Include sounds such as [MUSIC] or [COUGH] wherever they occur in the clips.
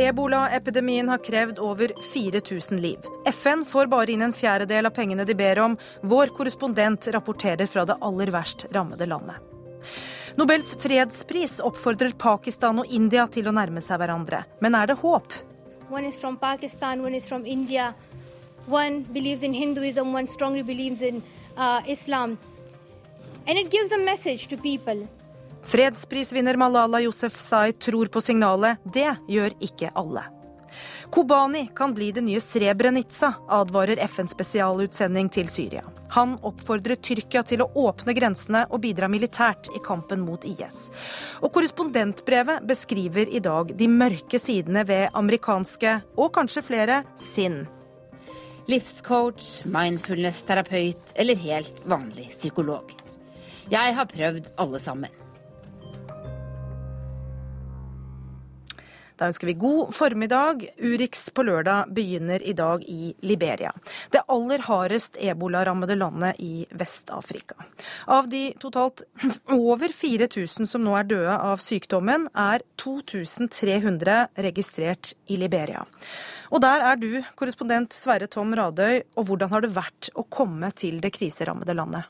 Ebolaepidemien har krevd over 4000 liv. FN får bare inn en fjerdedel av pengene de ber om. Vår korrespondent rapporterer fra det aller verst rammede landet. Nobels fredspris oppfordrer Pakistan og India til å nærme seg hverandre. Men er det håp? One is from Pakistan, one is from India. One believes in Hinduism, one strongly believes uh, Islam. And it gives a message to people. Fredsprisvinner Malala Yousefzai tror på signalet. Det gjør ikke alle. Kobani kan bli det nye Srebrenica, advarer FNs spesialutsending til Syria. Han oppfordrer Tyrkia til å åpne grensene og bidra militært i kampen mot IS. Og korrespondentbrevet beskriver i dag de mørke sidene ved amerikanske, og kanskje flere, sinn. Livscoach, mindfulness-terapeut eller helt vanlig psykolog. Jeg har prøvd alle sammen. Da ønsker vi god formiddag. Urix på lørdag begynner i dag i Liberia. Det aller hardest ebolarammede landet i Vest-Afrika. Av de totalt over 4000 som nå er døde av sykdommen, er 2300 registrert i Liberia. Og der er du, korrespondent Sverre Tom Radøy, og hvordan har det vært å komme til det kriserammede landet?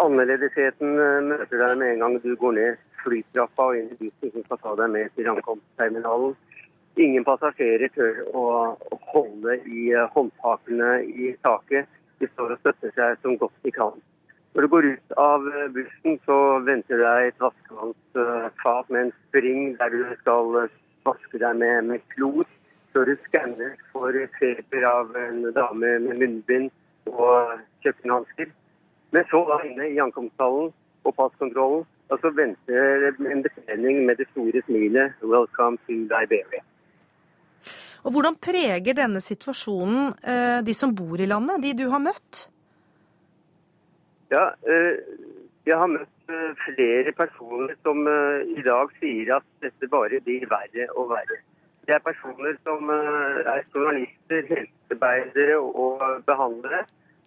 Annerledesheten møter deg med en gang du går ned flytrappa og inn i bussen som skal ta deg med til ankomstterminalen. Ingen passasjerer tør å holde i eh, håndtakene i taket. De står og støtter seg som godt de kan. Når du går ut av eh, bussen, så venter deg et vaskevannsfat med en spring der du skal eh, vaske deg med, med klor. Så du skanner for feber av en dame med munnbind og kjøkkenhansker. Men så da inne i ankomsthallen og passkontrollen og så venter en betjening med det store smilet 'Welcome to Liberia'. Og Hvordan preger denne situasjonen eh, de som bor i landet, de du har møtt? Ja, eh, jeg har møtt eh, flere personer som i dag sier at dette bare blir verre og verre. Det er personer som er journalister, helsearbeidere og behandlere.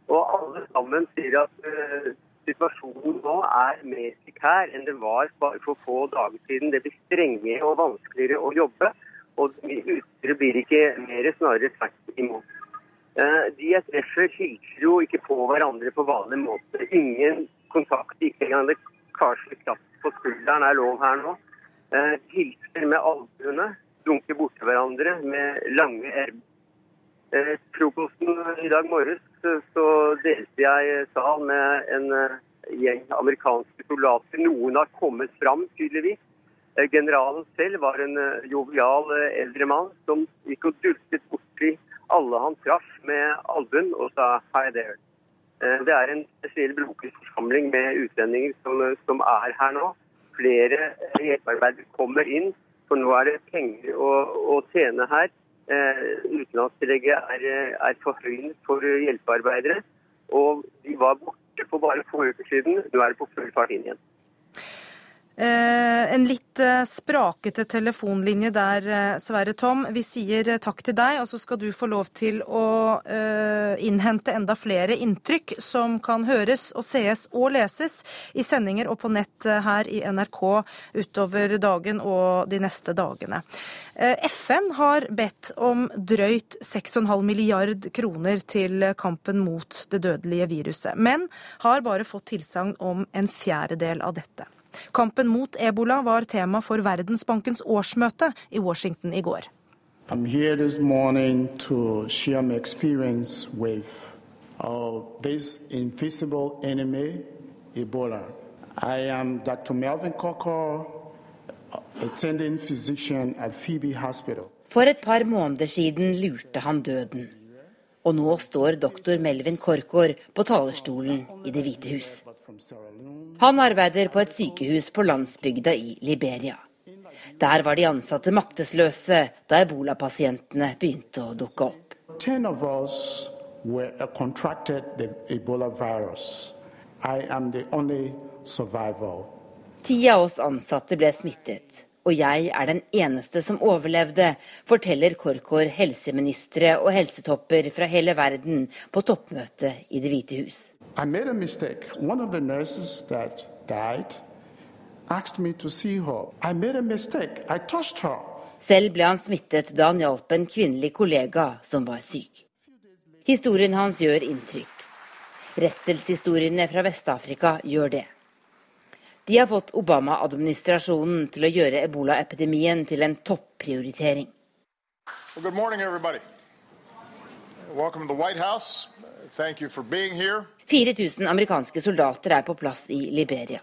Og alle sammen sier at situasjonen nå er mer prekær enn det var bare for få dager siden. Det blir strengere og vanskeligere å jobbe, og utstyret blir ikke mer, snarere tvert imot. Eh, de jeg treffer, hilser jo ikke på hverandre på vanlig måte. Ingen kontakt, ikke engang det karslig klapp på skulderen er lov her nå. Eh, hilser med albuene, dunker borti hverandre med lange ermer. Eh, frokosten i dag morges så delte jeg sal med en eh, gjeng amerikanske soldater. Noen har kommet fram, tydeligvis. Eh, generalen selv var en eh, jovial eldre mann som gikk og dultet borti alle han traff med albuen og sa 'hi there'. Det er en spesiell brokers forsamling med utlendinger som, som, er her nå. Flere hjelpearbeidere kommer inn, for nå er det penger å, å tjene her. Eh, utenlandstillegget er, er forhøyet for hjelpearbeidere. Og de var borte for bare få uker siden. Nå er det på full fart inn igjen. Eh, en litt eh, sprakete telefonlinje der, eh, Sverre Tom. Vi sier takk til deg, og så skal du få lov til å innhente enda flere inntrykk som kan høres og sees og leses i sendinger og på nett her i NRK utover dagen og de neste dagene. FN har bedt om drøyt 6,5 milliard kroner til kampen mot det dødelige viruset, men har bare fått tilsagn om en fjerdedel av dette. Kampen mot ebola var tema for Verdensbankens årsmøte i Washington i går. I'm here this morning to share my experience with uh, this invisible enemy, Ebola. I am Dr. Melvin Cocker, attending physician at Phoebe Hospital. For et par måneder siden lurte han døden. Og nå står doktor Melvin Korkor på talerstolen i Det hvite hus. Han arbeider på et sykehus på landsbygda i Liberia. Der var de ansatte maktesløse da ebolapasientene begynte å dukke opp. Ti av oss ansatte ble smittet og jeg er den eneste som overlevde, forteller Korkor helseministre og helsetopper fra hele verden på toppmøtet i Det hvite hus. I made a mistake. One of the nurses that died asked me to see her. I made a mistake. I touched her. Selv ble han smittet da han hjalp en kvinnelig kollega som var syk. Historien hans gjør inntrykk. Redselshistoriene fra Vest-Afrika gjør det. De har fått Obama-administrasjonen til å gjøre ebolaepidemien til en topprioritering. Well, good morning, everybody. Welcome to the White House. Thank you for being here. 4000 amerikanske soldater er på plass i Liberia.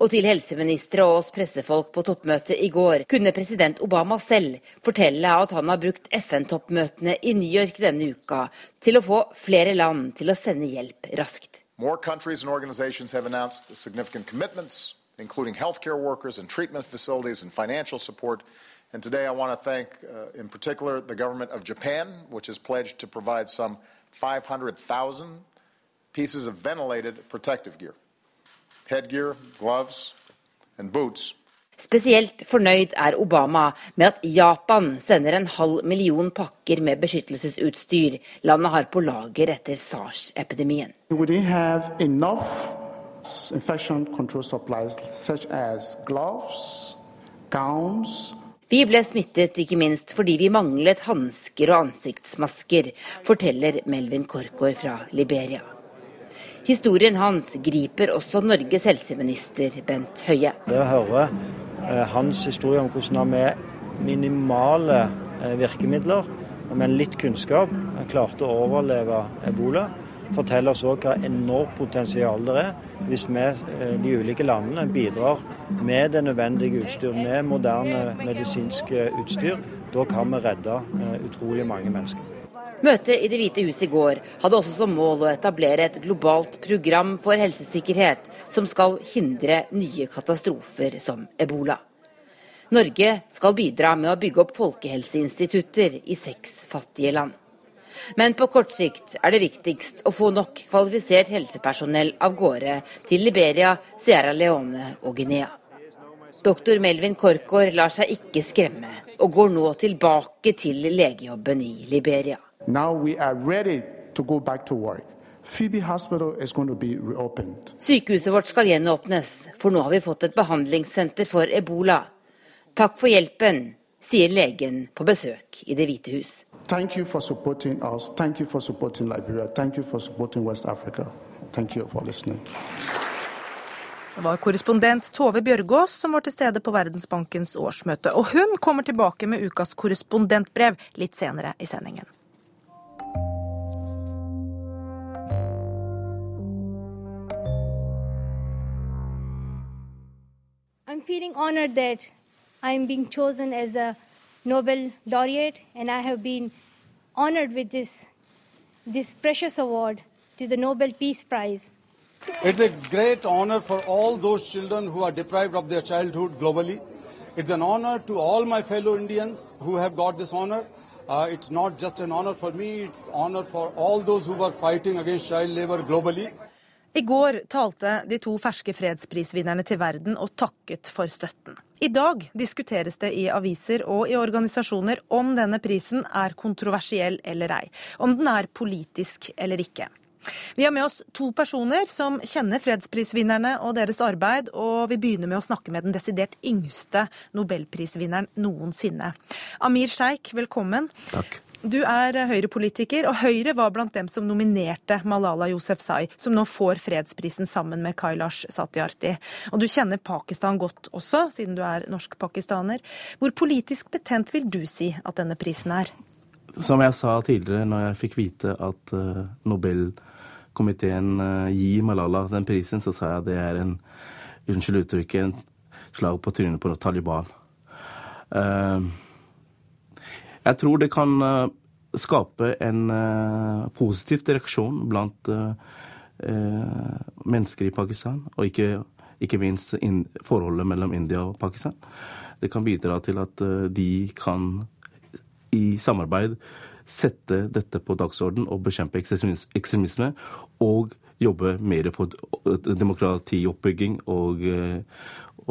Og til helseministre og oss pressefolk på toppmøtet i går kunne president Obama selv fortelle at han har brukt FN-toppmøtene i New York denne uka til å få flere land til å sende hjelp raskt. More countries and organizations have announced significant commitments, including healthcare workers and treatment facilities and financial support. And today I want to thank, uh, in particular, the government of Japan, which has pledged to provide some 500,000 pieces of ventilated protective gear headgear, gloves and boots. Spesielt fornøyd er Obama med at Japan sender en halv million pakker med beskyttelsesutstyr landet har på lager etter SARS-epidemien. Vi ble smittet ikke minst fordi vi manglet hansker og ansiktsmasker, forteller Melvin Korkor fra Liberia. Historien hans griper også Norges helseminister Bent Høie. Det å høre eh, hans historie om hvordan han med minimale eh, virkemidler og med litt kunnskap klarte å overleve ebola, forteller oss òg hva enormt potensial det er hvis vi, eh, de ulike landene, bidrar med det nødvendige utstyr, med moderne medisinsk utstyr. Da kan vi redde utrolig mange mennesker. Møtet i Det hvite hus i går hadde også som mål å etablere et globalt program for helsesikkerhet som skal hindre nye katastrofer som ebola. Norge skal bidra med å bygge opp folkehelseinstitutter i seks fattige land. Men på kort sikt er det viktigst å få nok kvalifisert helsepersonell av gårde til Liberia, Sierra Leone og Guinea. Doktor Melvin Korkor lar seg ikke skremme, og går nå tilbake til legejobben i Liberia. Now we are ready to go back to work. Phoebe Hospital is going to be reopened. Sykehuset vårt skal gjenåpnes, for nå har vi fått et behandlingssenter for ebola. Takk for hjelpen, sier legen på besøk i Det hvite hus. Thank you for supporting us. Thank you for supporting Liberia. Thank you for supporting West Africa. Thank you for listening. Det var korrespondent Tove Bjørgaas som var til stede på Verdensbankens årsmøte. Og hun kommer tilbake med ukas korrespondentbrev litt senere i sendingen. Feeling honored that I am being chosen as a Nobel laureate, and I have been honored with this, this precious award, the Nobel Peace Prize. It's a great honor for all those children who are deprived of their childhood globally. It's an honor to all my fellow Indians who have got this honor. Uh, it's not just an honor for me, it's honor for all those who are fighting against child labor globally. I går talte de to ferske fredsprisvinnerne til verden og takket for støtten. I dag diskuteres det i aviser og i organisasjoner om denne prisen er kontroversiell eller ei, om den er politisk eller ikke. Vi har med oss to personer som kjenner fredsprisvinnerne og deres arbeid, og vi begynner med å snakke med den desidert yngste nobelprisvinneren noensinne. Amir Sheikh, velkommen. Takk. Du er Høyre-politiker, og Høyre var blant dem som nominerte Malala Yousefzai, som nå får fredsprisen sammen med Kailash Satyarthi. Og du kjenner Pakistan godt også, siden du er norsk-pakistaner. Hvor politisk betent vil du si at denne prisen er? Som jeg sa tidligere, når jeg fikk vite at uh, Nobelkomiteen uh, gir Malala den prisen, så sa jeg at det er en, unnskyld uttrykket, en slag på trynet på Taliban. Uh, jeg tror det kan uh, skape en uh, positiv reaksjon blant uh, mennesker i Pakistan, og ikke, ikke minst forholdet mellom India og Pakistan. Det kan bidra til at de kan i samarbeid sette dette på dagsorden og bekjempe ekstremisme, og jobbe mer for demokratioppbygging og,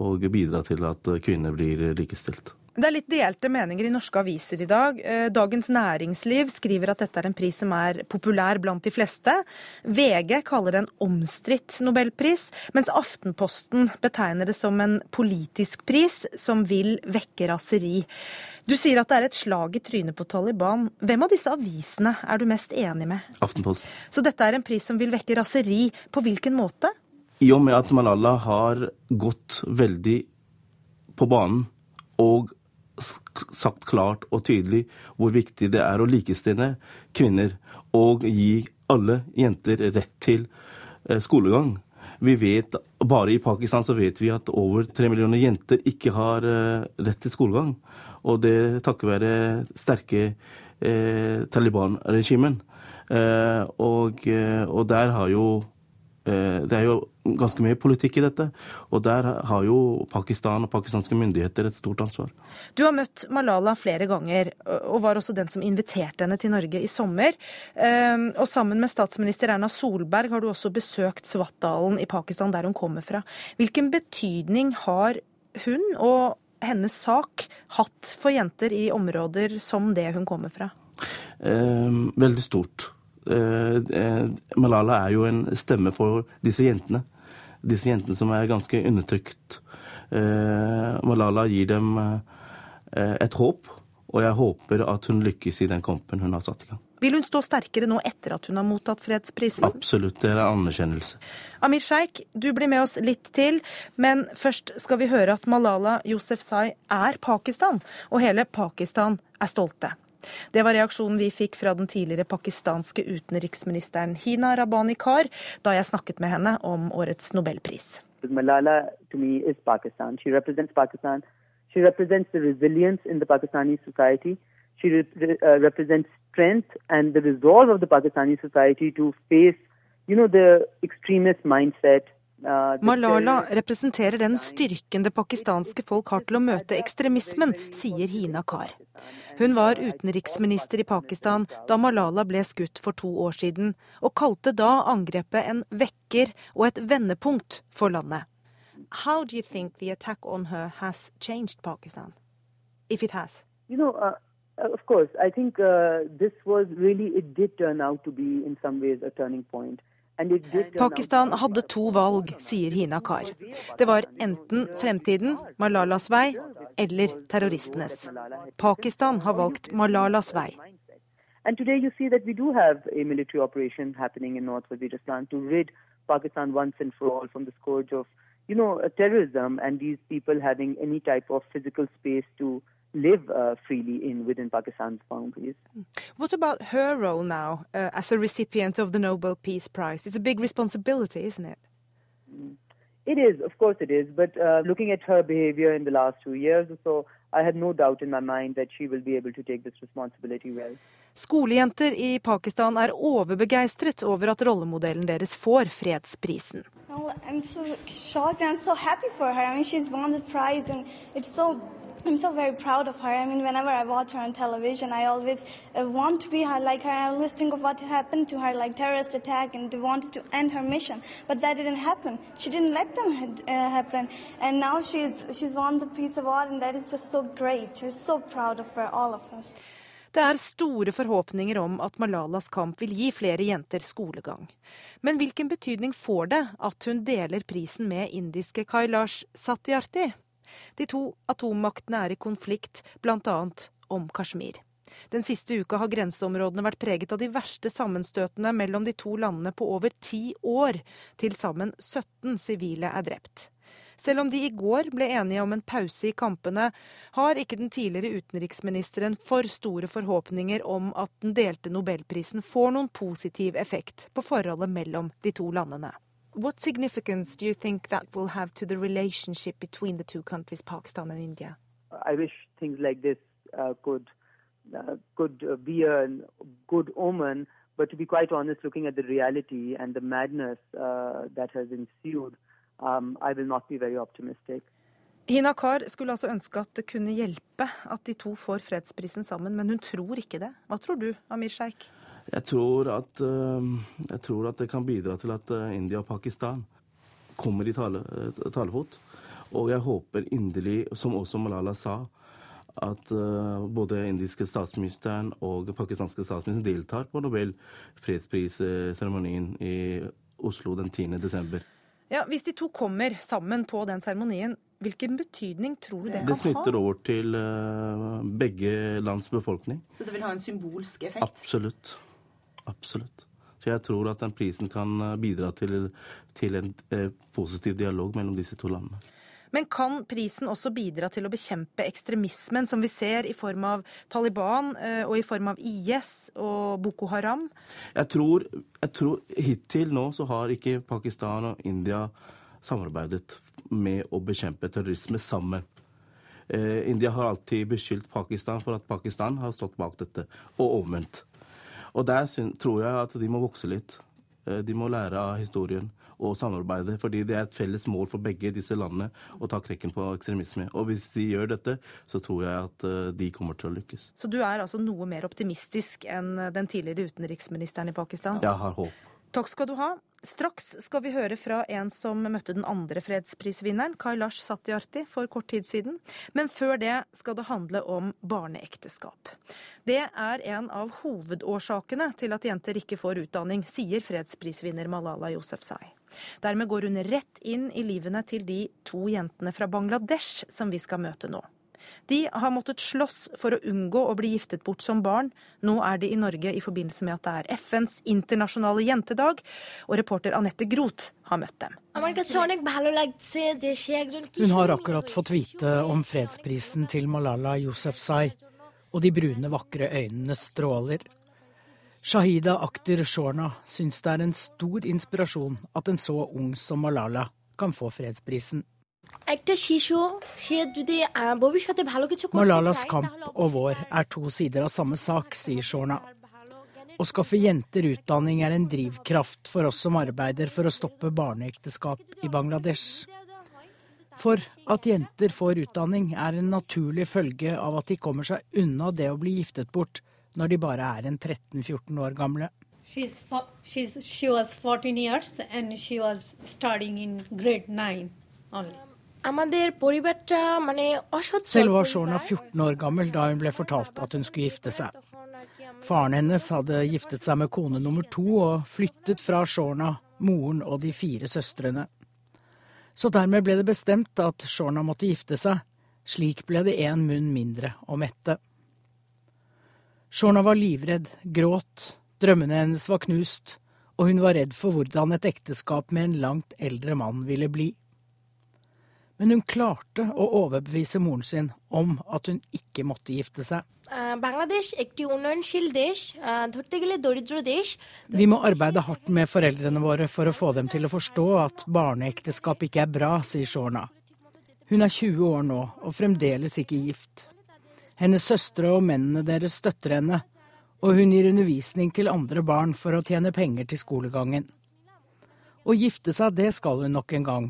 og bidra til at kvinner blir likestilt. Det er litt delte meninger i norske aviser i dag. Eh, Dagens Næringsliv skriver at dette er en pris som er populær blant de fleste. VG kaller det en omstridt nobelpris, mens Aftenposten betegner det som en politisk pris som vil vekke raseri. Du sier at det er et slag i trynet på Taliban. Hvem av disse avisene er du mest enig med? Aftenposten. Så dette er en pris som vil vekke raseri. På hvilken måte? I og med at Malala har gått veldig på banen og sagt klart og tydelig hvor viktig det er å likestille kvinner og gi alle jenter rett til eh, skolegang. Vi vet, Bare i Pakistan så vet vi at over tre millioner jenter ikke har eh, rett til skolegang. Og det takket være sterke eh, Taliban-regimen. Eh, og, eh, og der har jo det er jo ganske mye politikk i dette, og der har jo Pakistan og pakistanske myndigheter et stort ansvar. Du har møtt Malala flere ganger, og var også den som inviterte henne til Norge i sommer. Ehm, og sammen med statsminister Erna Solberg har du også besøkt Svartdalen i Pakistan, der hun kommer fra. Hvilken betydning har hun og hennes sak hatt for jenter i områder som det hun kommer fra? Eh, veldig stort. Eh, eh, Malala er jo en stemme for disse jentene. Disse jentene som er ganske undertrykt. Eh, Malala gir dem et håp, og jeg håper at hun lykkes i den kampen hun har satt i gang. Vil hun stå sterkere nå etter at hun har mottatt fredsprisen? Absolutt, det er en anerkjennelse. Amir Sheikh, du blir med oss litt til, men først skal vi høre at Malala Yousefzai er Pakistan, og hele Pakistan er stolte. Det var reaksjonen vi fikk fra den tidligere pakistanske utenriksministeren Hina Rabani Kar da jeg snakket med henne om årets nobelpris. Malala to me is Pakistan. She represents Pakistan. She represents the resilience in the Pakistani society. She re uh, represents strength and the resolve of the Pakistani society to face, you know, the extremist mindset Malala representerer den styrken det pakistanske folk har til å møte ekstremismen, sier Hina Kar. Hun var utenriksminister i Pakistan da Malala ble skutt for to år siden, og kalte da angrepet en vekker og et vendepunkt for landet. How do you think the attack on her has changed Pakistan, if it has? You know, uh, of course, I think uh, this was really, it did turn out to be in some ways a turning point. Pakistan hadde to valg, sier Hina Kar. Det var enten fremtiden, Malalas vei, eller terroristenes. Pakistan har valgt Malalas vei. And today you see that we do have a military operation happening in North Waziristan to for all from the scourge of, you know, terrorism and these people having any type of physical space to live uh, freely in within Pakistan's boundaries. What about her role now uh, as a recipient of the Nobel Peace Prize? It's a big responsibility, isn't it? Mm. It is, of course it is. But uh, looking at her behavior in the last two years or so, I had no doubt in my mind that she will be able to take this responsibility well. Skolejenter i Pakistan er overbegeistret over at rollemodellen deres får fredsprisen. Well, I'm so shocked and so happy for her. I mean, she's won the prize and it's so I'm so very proud of her. I mean, whenever I watch her on television, I always uh, want to be her, like her. I always think of what happened to her, like terrorist attack, and they wanted to end her mission, but that didn't happen. She didn't let them uh, happen, and now she's she's won the Peace Award, and that is just so great. We're so proud of her, all of us. Det er store forhåpninger om at Malalas kamp vil gi flere jenter skolegang. Men hvilken betydning får det at hun deler prisen med indiske Kailash Satyarthi? De to atommaktene er i konflikt, bl.a. om Kashmir. Den siste uka har grenseområdene vært preget av de verste sammenstøtene mellom de to landene på over ti år. Til sammen 17 sivile er drept. Selv om de i går ble enige om en pause i kampene, har ikke den tidligere utenriksministeren for store forhåpninger om at den delte nobelprisen får noen positiv effekt på forholdet mellom de to landene. What significance do you think that will have to the relationship between the two countries, Pakistan and India? I wish things like this uh, could uh, could uh, be a good omen. But to be quite honest, looking at the reality and the madness uh, that has ensued, um, I will not be very optimistic. Hina Kar skulle altså ønske at det kunne hjelpe at de to får fredsprisen sammen, men hun tror ikke det. Hva tror du, Amir Sheikh? Jeg tror, at, eh, jeg tror at det kan bidra til at eh, India og Pakistan kommer i tale, eh, talefot. Og jeg håper inderlig, som også Malala sa, at både indiske statsministeren og pakistanske statsministeren deltar på Nobel fredsprisseremonien i Oslo den 10. desember. Ja, Hvis de to kommer sammen på den seremonien, hvilken betydning tror du det kan ha? Det smitter over til begge lands befolkning. Så det vil ha en symbolsk effekt? Absolutt. Absolutt. Så jeg tror at den prisen kan eh, bidra til, til en eh, positiv dialog mellom disse to landene. Men kan prisen også bidra til å bekjempe ekstremismen som vi ser i form av Taliban eh, og i form av IS og Boko Haram? Jeg tror, jeg tror hittil nå så har ikke Pakistan og India samarbeidet med å bekjempe terrorisme sammen. Eh, India har alltid beskyldt Pakistan for at Pakistan har stått bak dette, og omvendt. Og der tror jeg at de må vokse litt. Eh, de må lære av historien og samarbeide. Fordi det er et felles mål for begge disse landene å ta krekken på ekstremisme. Og hvis de gjør dette, så tror jeg at eh, de kommer til å lykkes. Så du er altså noe mer optimistisk enn den tidligere utenriksministeren i Pakistan? Jeg har håp. Takk skal du ha. Straks skal vi høre fra en som møtte den andre fredsprisvinneren, Kailash Satyarthi, for kort tid siden. Men før det skal det handle om barneekteskap. Det er en av hovedårsakene til at jenter ikke får utdanning, sier fredsprisvinner Malala Yousefzai. Dermed går hun rett inn i livene til de to jentene fra Bangladesh som vi skal møte nå. De har måttet slåss for å unngå å bli giftet bort som barn. Nå er de i Norge i forbindelse med at det er FNs internasjonale jentedag, og reporter Anette Groth har møtt dem. Hun har akkurat fått vite om fredsprisen til Malala Yousefzai, og de brune, vakre øynene stråler. Shahida Akhter Shorna syns det er en stor inspirasjon at en så ung som Malala kan få fredsprisen. Malalas kamp og vår er to sider av samme sak, sier Shorna. Å skaffe jenter utdanning er en drivkraft for oss som arbeider for å stoppe barneekteskap i Bangladesh. For at jenter får utdanning er en naturlig følge av at de kommer seg unna det å bli giftet bort når de bare er en 13-14 år gamle. She's, she's, she was 14 years and she was studying in grade 9 only. Selv var Shorna 14 år gammel da hun ble fortalt at hun skulle gifte seg. Faren hennes hadde giftet seg med kone nummer to og flyttet fra Shorna, moren og de fire søstrene. Så dermed ble det bestemt at Shorna måtte gifte seg. Slik ble det én munn mindre å mette. Shorna var livredd, gråt, drømmene hennes var knust, og hun var redd for hvordan et ekteskap med en langt eldre mann ville bli men hun klarte å overbevise moren sin om at hun ikke måtte gifte seg. Vi må arbeide hardt med foreldrene våre for å få dem til å forstå at barneekteskap ikke er bra, sier Shorna. Hun er 20 år nå og fremdeles ikke gift. Hennes søstre og mennene deres støtter henne, og hun gir undervisning til andre barn for å tjene penger til skolegangen. Å gifte seg, det skal hun nok en gang,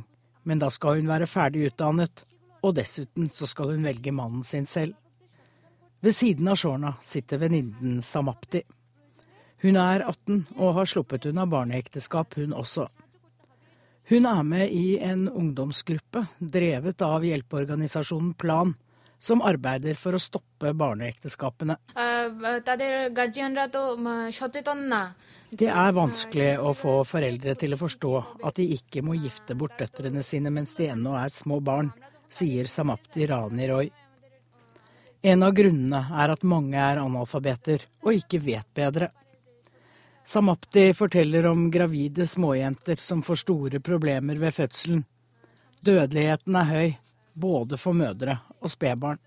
men da skal hun være ferdig utdannet, og dessuten så skal hun velge mannen sin selv. Ved siden av Shorna sitter venninnen Samapti. Hun er 18 og har sluppet unna barneekteskap, hun også. Hun er med i en ungdomsgruppe drevet av hjelpeorganisasjonen Plan, som arbeider for å stoppe barneekteskapene. Uh, det er vanskelig å få foreldre til å forstå at de ikke må gifte bort døtrene sine mens de ennå er små barn, sier Samapti Rani Roy. En av grunnene er at mange er analfabeter og ikke vet bedre. Samapti forteller om gravide småjenter som får store problemer ved fødselen. Dødeligheten er høy, både for mødre og spedbarn.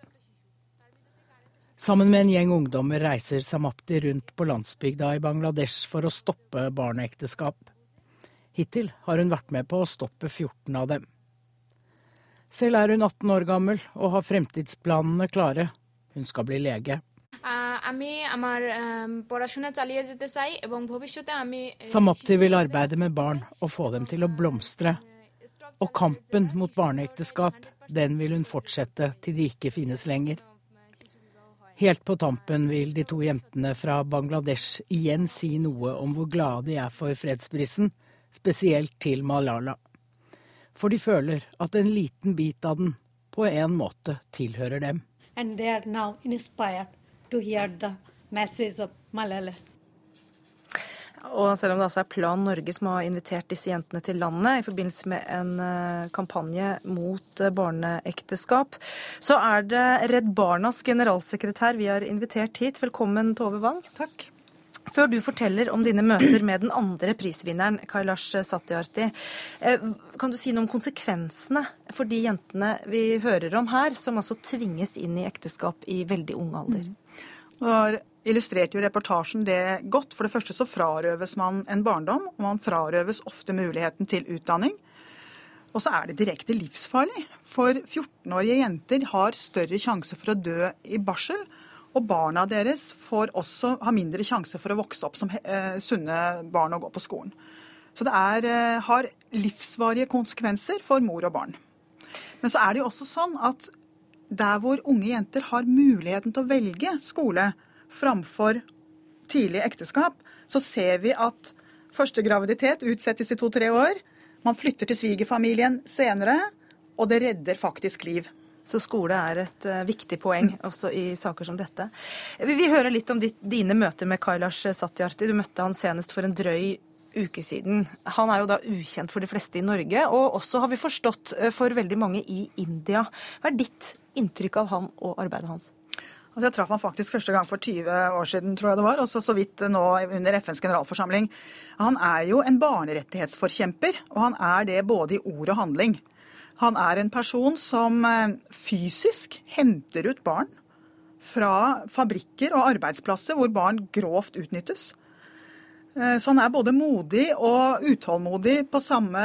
Sammen med en gjeng ungdommer reiser Samapti rundt på landsbygda i Bangladesh for å stoppe barneekteskap. Hittil har hun vært med på å stoppe 14 av dem. Selv er hun 18 år gammel og har fremtidsplanene klare. Hun skal bli lege. Samapti vil arbeide med barn og få dem til å blomstre. Og kampen mot barneekteskap, den vil hun fortsette til de ikke finnes lenger. Helt på tampen vil de to jentene fra Bangladesh igjen si noe om hvor glade de er for fredsprisen, spesielt til Malala. For de føler at en liten bit av den på en måte tilhører dem. and they are now inspired to hear the message Malala. Og selv om det altså er Plan Norge som har invitert disse jentene til landet i forbindelse med en eh, kampanje mot eh, barneekteskap, så er det Redd Barnas generalsekretær vi har invitert hit. Velkommen, Tove Wang. Takk. Før du forteller om dine møter med den andre prisvinneren, Kailash Satyarthi, eh, kan du si noe om konsekvensene for de jentene vi hører om her, som altså tvinges inn i ekteskap i veldig ung alder? Mm. Nå illustrerte jo reportasjen det godt. For det første så frarøves man en barndom, og man frarøves ofte muligheten til utdanning. Og så er det direkte livsfarlig. For 14-årige jenter har større sjanse for å dø i barsel. Og barna deres får også ha mindre sjanse for å vokse opp som eh, sunne barn og gå på skolen. Så det er, eh, har livsvarige konsekvenser for mor og barn. Men så er det jo også sånn at der hvor unge jenter har muligheten til å velge skole framfor tidlig ekteskap, så ser vi at første graviditet utsettes i to-tre år. Man flytter til svigerfamilien senere, og det redder faktisk liv. Så skole er et uh, viktig poeng også i saker som dette. Vi vil høre litt om ditt, dine møter med Kailash Satyarthi. Du møtte han senest for en drøy uke siden. Han er jo da ukjent for de fleste i Norge, og også har vi forstått eh, for veldig mange i India. Hva er ditt inntrykk av han og arbeidet hans? Altså, jeg traff han faktisk første gang for 20 år siden, tror jeg det var. Og så, så vidt nå under FNs generalforsamling. Han er jo en barnerettighetsforkjemper, og han er det både i ord og handling. Han er en person som eh, fysisk henter ut barn fra fabrikker og arbeidsplasser hvor barn grovt utnyttes. Eh, så han er både modig og utålmodig på samme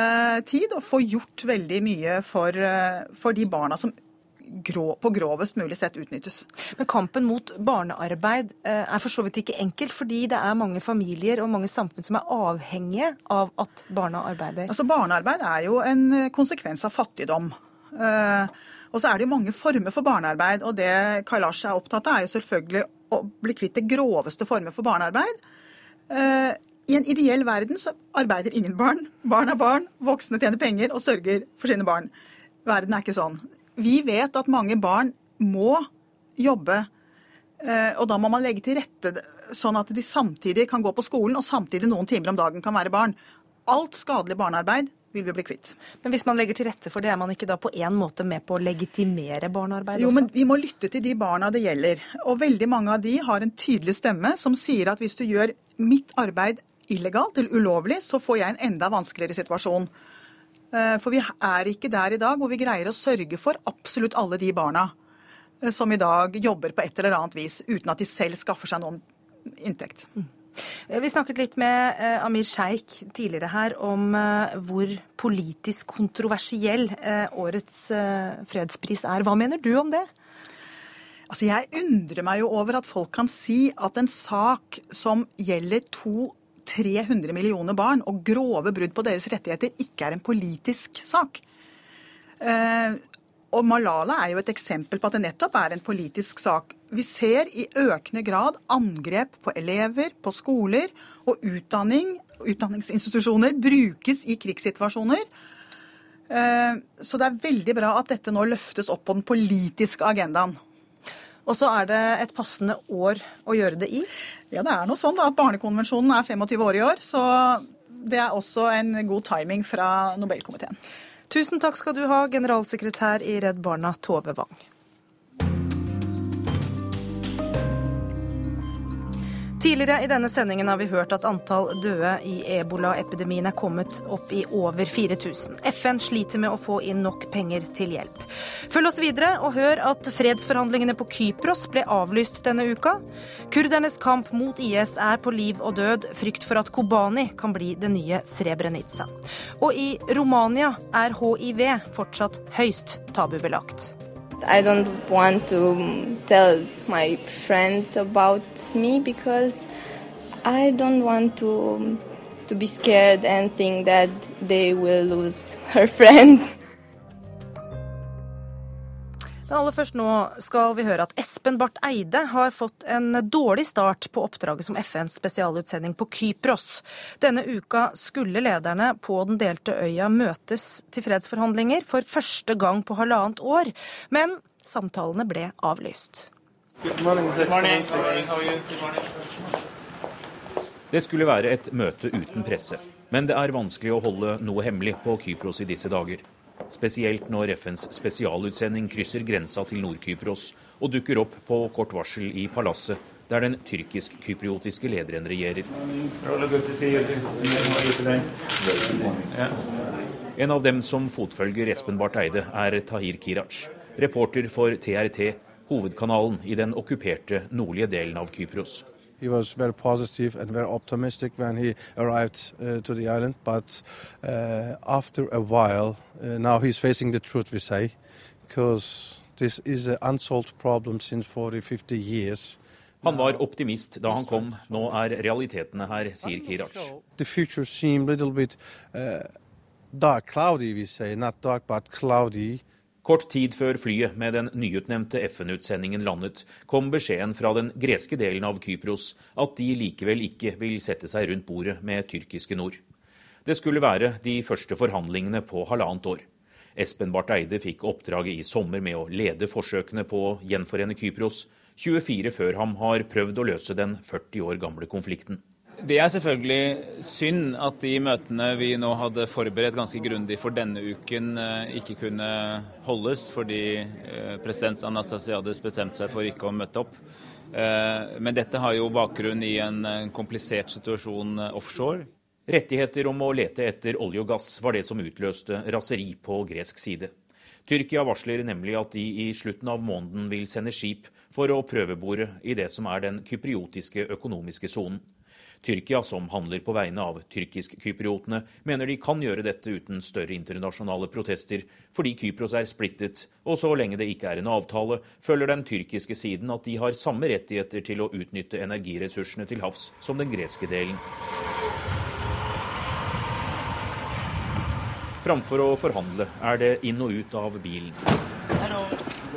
tid, og får gjort veldig mye for, eh, for de barna som grå, på grovest mulig sett utnyttes. Men kampen mot barnearbeid eh, er for så vidt ikke enkel, fordi det er mange familier og mange samfunn som er avhengige av at barna arbeider? Altså Barnearbeid er jo en eh, konsekvens av fattigdom. Eh, og så er det jo mange former for barnearbeid, og det Kailash er opptatt av, er jo selvfølgelig å bli kvitt det groveste former for barnearbeid. I en ideell verden så arbeider ingen barn. Barn er barn, voksne tjener penger og sørger for sine barn. Verden er ikke sånn. Vi vet at mange barn må jobbe, eh, og da må man legge til rette sånn at de samtidig kan gå på skolen og samtidig noen timer om dagen kan være barn. Alt skadelig barnearbeid vil vi bli kvitt. Men hvis man legger til rette for det, er man ikke da på en måte med på å legitimere barnearbeid også? Jo, men vi må lytte til de barna det gjelder. Og veldig mange av de har en tydelig stemme som sier at hvis du gjør mitt arbeid illegalt eller ulovlig, så får jeg en enda vanskeligere situasjon. Eh, for vi er ikke der i dag hvor vi greier å sørge for absolutt alle de barna eh, som i dag jobber på et eller annet vis, uten at de selv skaffer seg noen inntekt. Mm. Vi snakket litt med Amir Sheikh tidligere her om hvor politisk kontroversiell årets fredspris er. Hva mener du om det? Altså, jeg undrer meg jo over at folk kan si at en sak som gjelder to 300 millioner barn og grove brudd på deres rettigheter ikke er en politisk sak. Eh, og Malala er jo et eksempel på at det nettopp er en politisk sak. Vi ser i økende grad angrep på elever, på skoler, og utdanning, utdanningsinstitusjoner brukes i krigssituasjoner. Eh, så det er veldig bra at dette nå løftes opp på den politiske agendaen. Og så er det et passende år å gjøre det i? Ja, det er noe sånn da, at Barnekonvensjonen er 25 år i år, så det er også en god timing fra Nobelkomiteen. Tusen takk skal du ha, generalsekretær i Redd Barna, Tove Wang. Tidligere i denne sendingen har vi hørt at antall døde i ebolaepidemien er kommet opp i over 4000. FN sliter med å få inn nok penger til hjelp. Følg oss videre og hør at fredsforhandlingene på Kypros ble avlyst denne uka. Kurdernes kamp mot IS er på liv og død. Frykt for at Kobani kan bli det nye Srebrenica. Og i Romania er hiv fortsatt høyst tabubelagt. I don't want to tell my friends about me because I don't want to to be scared and think that they will lose her [LAUGHS] friend. Men aller først nå skal vi høre at Espen Barth Eide har fått en dårlig start på oppdraget som FNs spesialutsending på Kypros. Denne uka skulle lederne på den delte øya møtes til fredsforhandlinger for første gang på halvannet år. Men Samtalene ble avlyst. Det skulle være et møte uten presse, men det er vanskelig å holde noe hemmelig på Kypros i disse dager. Spesielt når FNs spesialutsending krysser grensa til Nord-Kypros og dukker opp på kort varsel i palasset der den tyrkisk-kypriotiske lederen regjerer. En av dem som fotfølger Espen Barth Eide, er Tahir Kirac, reporter for TRT, hovedkanalen i den okkuperte nordlige delen av Kypros. He was very positive and very optimistic when he arrived uh, to the island, but uh, after a while, uh, now he's facing the truth, we say, because this is an unsolved problem since 40, 50 years. Han var optimist da han kom, nå er realitetene her, sier Kiraj. The future seemed a little bit uh, dark, cloudy, we say, not dark, but cloudy. Kort tid før flyet med den nyutnevnte FN-utsendingen landet, kom beskjeden fra den greske delen av Kypros at de likevel ikke vil sette seg rundt bordet med tyrkiske nord. Det skulle være de første forhandlingene på halvannet år. Espen Barth Eide fikk oppdraget i sommer med å lede forsøkene på å gjenforene Kypros, 24 før ham har prøvd å løse den 40 år gamle konflikten. Det er selvfølgelig synd at de møtene vi nå hadde forberedt ganske grundig for denne uken, eh, ikke kunne holdes fordi eh, president Anastasiades bestemte seg for ikke å møte opp. Eh, men dette har jo bakgrunn i en komplisert situasjon offshore. Rettigheter om å lete etter olje og gass var det som utløste raseri på gresk side. Tyrkia varsler nemlig at de i slutten av måneden vil sende skip for å prøvebore i det som er den kypriotiske økonomiske sonen. Tyrkia, som handler på vegne av tyrkisk-kypriotene, mener de kan gjøre dette uten større internasjonale protester, fordi Kypros er splittet, og så lenge det ikke er en avtale, føler den tyrkiske siden at de har samme rettigheter til å utnytte energiressursene til havs som den greske delen. Framfor å forhandle er det inn og ut av bilen.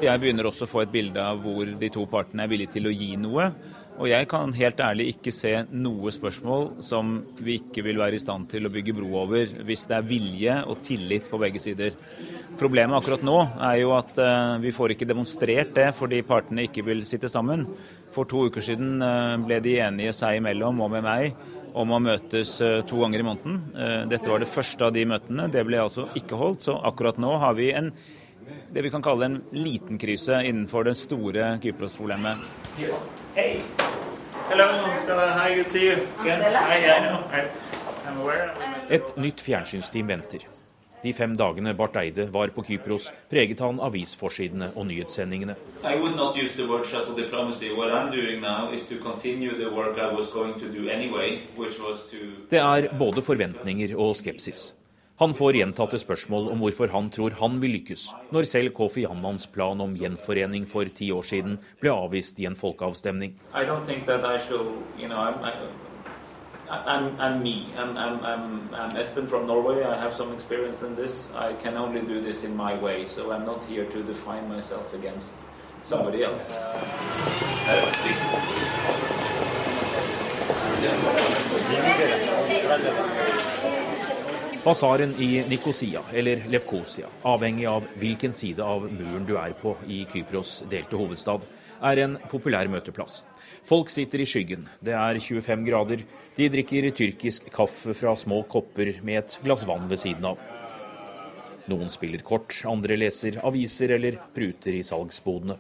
Jeg begynner også å få et bilde av hvor de to partene er villige til å gi noe. Og jeg kan helt ærlig ikke se noe spørsmål som vi ikke vil være i stand til å bygge bro over, hvis det er vilje og tillit på begge sider. Problemet akkurat nå er jo at uh, vi får ikke demonstrert det fordi partene ikke vil sitte sammen. For to uker siden uh, ble de enige seg imellom og med meg om å møtes uh, to ganger i måneden. Dette var det første av de møtene. Det ble altså ikke holdt. Så akkurat nå har vi en det vi kan kalle en liten krise innenfor det store Kypros-problemet. Hey. Et nytt fjernsynsteam venter. De fem dagene Barth Eide var på Kypros, preget han avisforsidene og nyhetssendingene. Det er både forventninger og skepsis. Han får gjentatte spørsmål om hvorfor han tror han vil lykkes, når selv Kofi Annans plan om gjenforening for ti år siden ble avvist i en folkeavstemning. I'm, I'm me. I'm, I'm, I'm, Espen from Norway. I have some experience in this. I can only do this in my way. So I'm not here to define myself against somebody else. Basaren i Nikosia, eller Lefkosia, avhengig av hvilken side av muren du er på i Kypros delte hovedstad, er en populær møteplass. Folk sitter i skyggen, det er 25 grader, de drikker tyrkisk kaffe fra små kopper med et glass vann ved siden av. Noen spiller kort, andre leser aviser eller pruter i salgsbodene.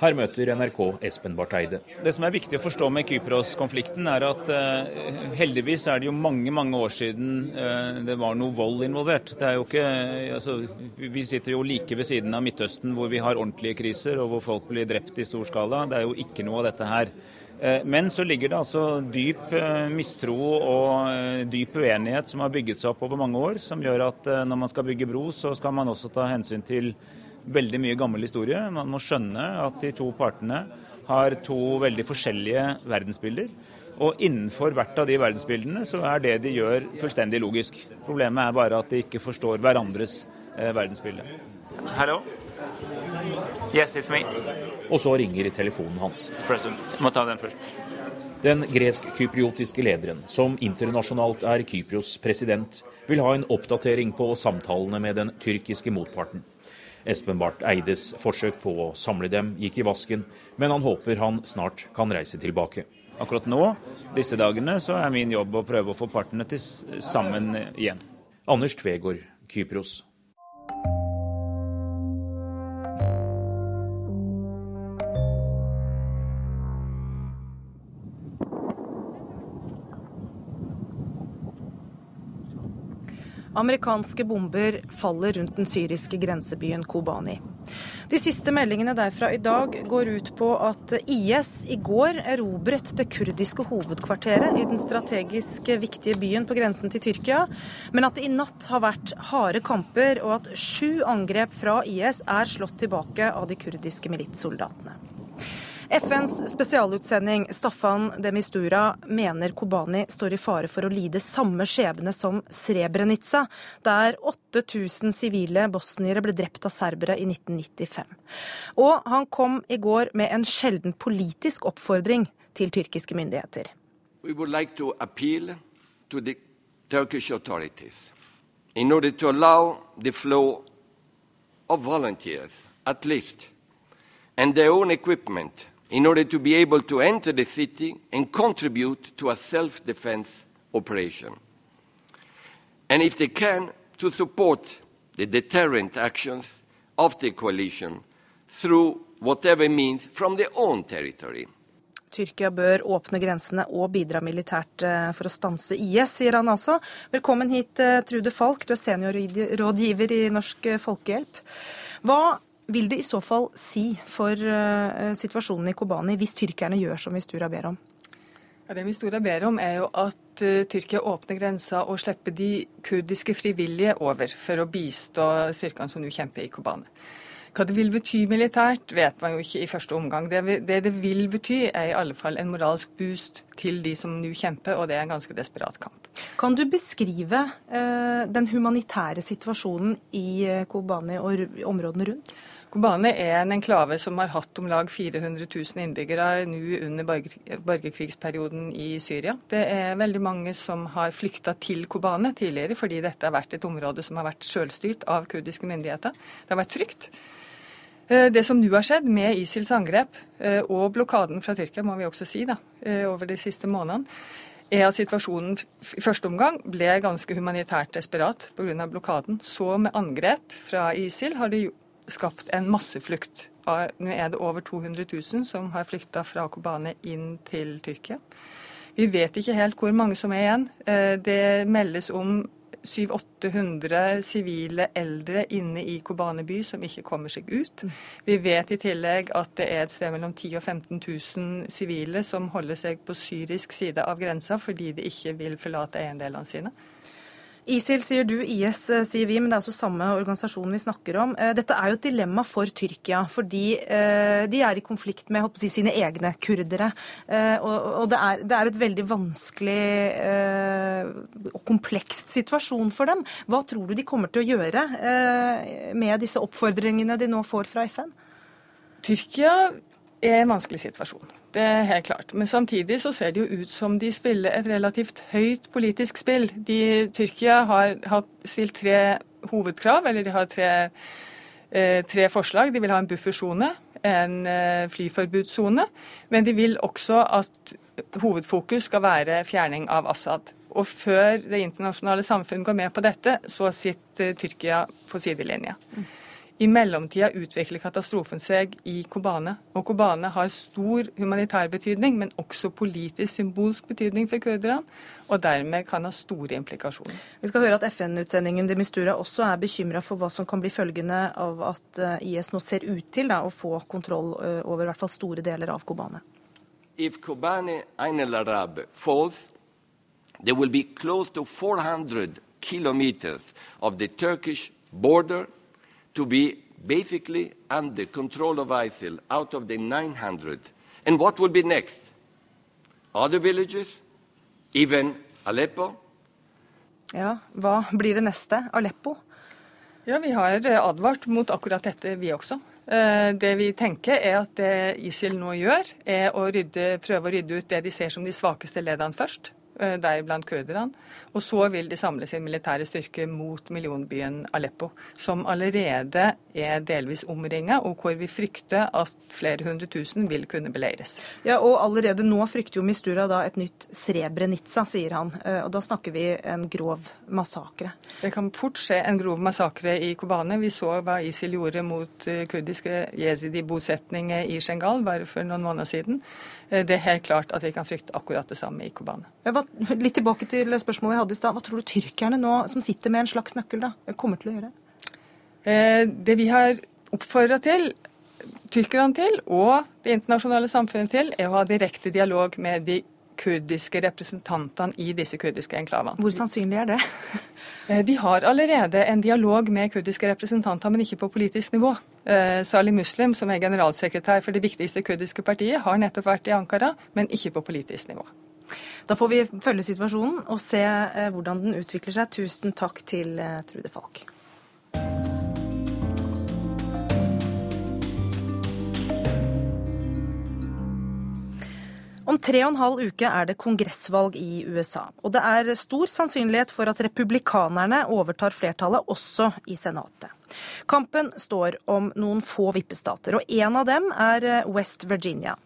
Her møter NRK Espen Barth Eide. Det som er viktig å forstå med Kypros-konflikten, er at uh, heldigvis er det jo mange mange år siden uh, det var noe vold involvert. Det er jo ikke, altså, Vi sitter jo like ved siden av Midtøsten hvor vi har ordentlige kriser og hvor folk blir drept i stor skala. Det er jo ikke noe av dette her. Eh, men så ligger det altså dyp eh, mistro og eh, dyp uenighet som har bygget seg opp over mange år, som gjør at når man skal bygge bro, så skal man også ta hensyn til veldig mye gammel historie. Man må skjønne at de to partene har to veldig forskjellige verdensbilder. Og innenfor hvert av de verdensbildene så er det de gjør fullstendig logisk. Problemet er bare at de ikke forstår hverandres verdensbilde. Hallo? Yes, it's me. Og så ringer telefonen hans. Må ta den først. Den gresk-kypriotiske lederen, som internasjonalt er Kypros president, vil ha en oppdatering på samtalene med den tyrkiske motparten. Espen Barth Eides forsøk på å samle dem gikk i vasken, men han håper han snart kan reise tilbake. Akkurat nå, disse dagene, så er min jobb å prøve å få partene til sammen igjen. Anders Tvegård, Kypros. Amerikanske bomber faller rundt den syriske grensebyen Kobani. De siste meldingene derfra i dag går ut på at IS i går erobret det kurdiske hovedkvarteret i den strategisk viktige byen på grensen til Tyrkia, men at det i natt har vært harde kamper, og at sju angrep fra IS er slått tilbake av de kurdiske militssoldatene. FNs spesialutsending Staffan de Mistura mener Kobani står i fare for å lide samme skjebne som Srebrenica, der 8000 sivile bosniere ble drept av serbere i 1995. Og han kom i går med en sjelden politisk oppfordring til tyrkiske myndigheter. We would like to appeal to the Turkish authorities in order to allow the flow of volunteers, at least, and their own equipment in order to be able to enter the city and contribute to a self defense operation. And if they can, to support the deterrent actions of the coalition through whatever means from their own territory. Tyrkia bør åpne grensene og bidra militært eh, for å stanse IS, sier han altså. Velkommen hit, eh, Trude Falk, du er seniorrådgiver i Norsk Folkehjelp. Hva vil det i så fall si for uh, situasjonen i Kobani hvis tyrkerne gjør som Mistura ber om? Ja, det Mistura ber om, er jo at uh, Tyrkia åpner grensa og slipper de kurdiske frivillige over for å bistå styrkene som nå kjemper i Kobani. Hva det vil bety militært, vet man jo ikke i første omgang. Det det, det vil bety, er i alle fall en moralsk boost til de som nå kjemper, og det er en ganske desperat kamp. Kan du beskrive uh, den humanitære situasjonen i Kobani og områdene rundt? Kobane er en enklave som har hatt om lag 400 000 innbyggere nå under borgerkrigsperioden i Syria. Det er veldig mange som har flykta til Kobane tidligere, fordi dette har vært et område som har vært selvstyrt av kurdiske myndigheter. Det har vært trygt. Eh, det som nå har skjedd med ISILs angrep eh, og blokaden fra Tyrkia, må vi også si, da, eh, over de siste månedene, er at situasjonen i første omgang ble ganske humanitært desperat pga. blokaden. Så med angrep fra ISIL har det skapt en masseflukt. Nå er det over 200 000 som har flykta fra Kobane inn til Tyrkia. Vi vet ikke helt hvor mange som er igjen. Eh, det meldes om 700-800 sivile eldre inne i Kobane by som ikke kommer seg ut. Vi vet i tillegg at det er et sted mellom 10 000 og 15 000 sivile som holder seg på syrisk side av grensa fordi de ikke vil forlate eiendelene sine. ISIL sier du, IS eh, sier vi, men det er også samme organisasjon vi snakker om. Eh, dette er jo et dilemma for Tyrkia, fordi eh, de er i konflikt med si, sine egne kurdere. Og det er, det er et veldig vanskelig og komplekst situasjon for dem. Hva tror du de kommer til å gjøre med disse oppfordringene de nå får fra FN? Tyrkia er en vanskelig situasjon. Det er helt klart. Men samtidig så ser det jo ut som de spiller et relativt høyt politisk spill. De, Tyrkia har, hatt, stilt tre hovedkrav, eller de har tre, eh, tre forslag. De vil ha en buffersone, en eh, flyforbudssone, men de vil også at hovedfokus skal være fjerning av Assad. Og før det internasjonale samfunn går med på dette, så sitter Tyrkia på sidelinja. Mm. I mellomtida utvikler katastrofen seg i Kobane. Og Kobane har stor humanitær betydning, men også politisk symbolsk betydning for kurderne. Og dermed kan ha store implikasjoner. Vi skal høre at FN-utsendingen de Mistura også er bekymra for hva som kan bli følgende av at eh, IS nå ser ut til da, å få kontroll eh, over i hvert fall store deler av Kobane. If Kobane al-Arab falls, there will be close to 400 kilometers of the Turkish border to be basically under control of ISIL out of the 900. And what will be next? Other villages? Even Aleppo? Ja, hva blir det neste? Aleppo? Ja, Vi har eh, advart mot akkurat dette, vi også. Eh, det vi tenker er at det ISIL nå gjør, er å rydde, prøve å rydde ut det de ser som de svakeste leddene først. Eh, deriblant kurderne. Og så vil de samle sin militære styrke mot millionbyen Aleppo, som allerede er delvis omringa, og hvor vi frykter at flere hundre tusen vil kunne beleires. Ja, og allerede nå frykter jo Mistura da et nytt Srebrenica, sier han. Eh, og da snakker vi en grov massakre. Det kan fort skje en grov massakre i Kobane. Vi så hva ISIL gjorde mot eh, kurdiske jezidi-bosetninger i Shengal bare for noen måneder siden. Eh, det er helt klart at vi kan frykte akkurat det samme i Kobane. Litt tilbake til spørsmålet jeg hadde i stad. Hva tror du tyrkerne nå, som sitter med en slags nøkkel, da, kommer til å gjøre? Eh, det vi har oppfordra til, tyrkerne til, og det internasjonale samfunnet til, er å ha direkte dialog med de kurdiske representantene i disse kurdiske enklavene. Hvor sannsynlig er det? Eh, de har allerede en dialog med kurdiske representanter, men ikke på politisk nivå. Eh, Salih Muslim, som er generalsekretær for det viktigste kurdiske partiet, har nettopp vært i Ankara, men ikke på politisk nivå. Da får vi følge situasjonen og se eh, hvordan den utvikler seg. Tusen takk til Trude Falk. Om tre og en halv uke er det kongressvalg i USA. Og det er stor sannsynlighet for at republikanerne overtar flertallet også i Senatet. Kampen står om noen få vippestater, og en av dem er West Virginia.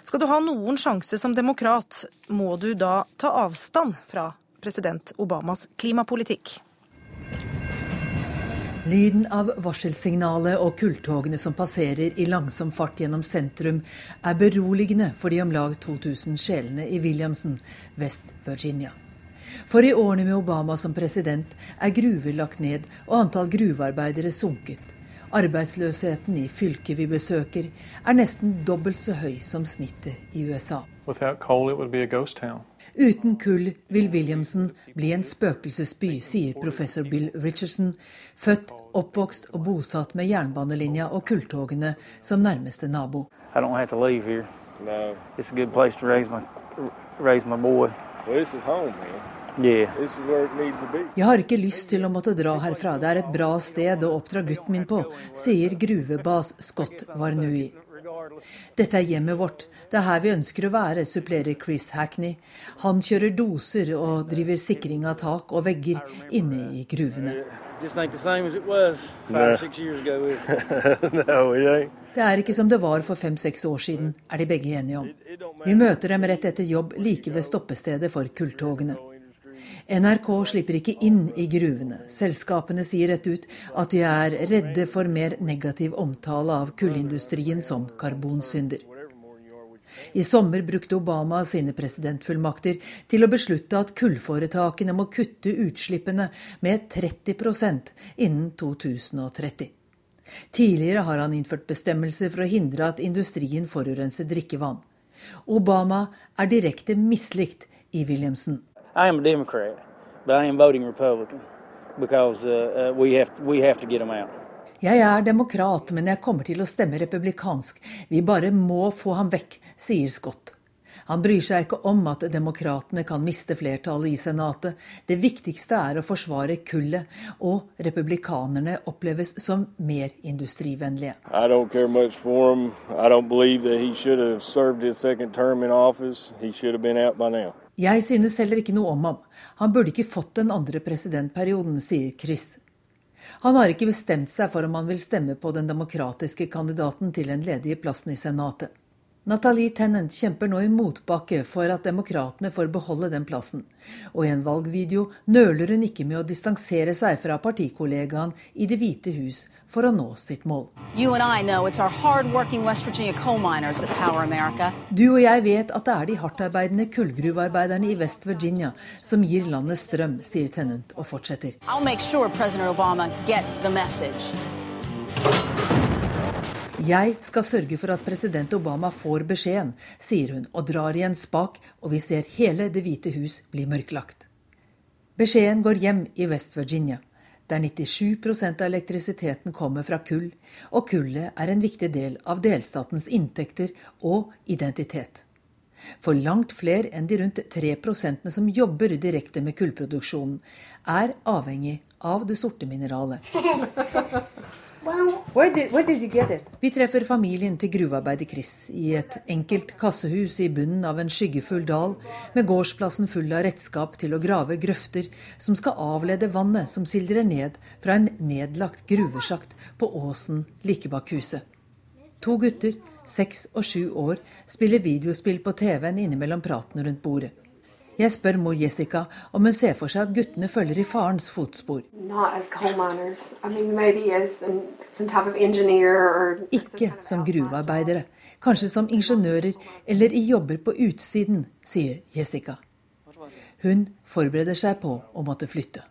Skal du ha noen sjanse som demokrat, må du da ta avstand fra president Obamas klimapolitikk. Lyden av varselsignalet og kulltogene som passerer i langsom fart gjennom sentrum, er beroligende for de om lag 2000 sjelene i Williamson, West Virginia. For i årene med Obama som president er gruver lagt ned og antall gruvearbeidere sunket. Arbeidsløsheten i fylket vi besøker er nesten dobbelt så høy som snittet i USA. Without coal, it would be a ghost town. Uten kull vil Williamson bli en spøkelsesby, sier professor Bill Richardson, født, oppvokst og bosatt med jernbanelinja og kulltogene som nærmeste nabo. Jeg har ikke lyst til å måtte dra herfra. Det er et bra sted å oppdra gutten min på, sier gruvebas Scott Varnui. Dette er hjemmet vårt. Det er her vi ønsker å være, supplerer Chris Hackney. Han kjører doser og driver sikring av tak og vegger inne i gruvene. [LAUGHS] Det er ikke som det var for fem-seks år siden, er de begge enige om. Vi møter dem rett etter jobb like ved stoppestedet for kulltogene. NRK slipper ikke inn i gruvene. Selskapene sier rett ut at de er redde for mer negativ omtale av kullindustrien som karbonsynder. I sommer brukte Obama sine presidentfullmakter til å beslutte at kullforetakene må kutte utslippene med 30% innen 2030. Tidligere har han innført bestemmelser for å hindre at industrien forurenser drikkevann. Obama er direkte mislikt i Williamson. I am a Democrat, but I am voting Republican because uh, uh, we have we have to get them out. Jeg er demokrat, men jeg kommer til å stemme republikansk. Vi bare må få ham vekk, sier Scott. Han bryr seg ikke om at demokratene kan miste flertallet i Senatet. Det viktigste er å forsvare kullet, og republikanerne oppleves som mer industrivennlige. Jeg synes heller ikke noe om ham. Han burde ikke fått den andre presidentperioden, sier Chris. Han har ikke bestemt seg for om han vil stemme på den demokratiske kandidaten til den ledige plassen i Senatet. Nathalie Tennant kjemper nå i motbakke for at demokratene får beholde den plassen. Og i en valgvideo nøler hun ikke med å distansere seg fra partikollegaen i Det hvite hus for å nå sitt mål. Du og jeg vet at det er de hardtarbeidende kullgruvearbeiderne i West Virginia som gir landet strøm, sier Tennant og fortsetter. Jeg skal sørge for at president Obama får beskjeden, sier hun og drar i en spak, og vi ser hele Det hvite hus bli mørklagt. Beskjeden går hjem i West Virginia der 97% av elektrisiteten kommer fra kull, og kullet er en viktig del av delstatens inntekter og identitet. For langt flere enn de rundt 3 som jobber direkte med kullproduksjonen, er avhengig av det sorte mineralet. [LAUGHS] Vi treffer familien til gruvearbeider Chris i et enkelt kassehus i bunnen av en skyggefull dal, med gårdsplassen full av redskap til å grave grøfter som skal avlede vannet som sildrer ned fra en nedlagt gruvesjakt på åsen like bak huset. To gutter, seks og sju år, spiller videospill på TV-en innimellom praten rundt bordet. Jeg spør mor Jessica om hun ser for seg at guttene følger i farens fotspor. Ikke som gruvearbeidere, kanskje som ingeniører eller i jobber på utsiden, sier Jessica. Hun forbereder seg på å måtte flytte.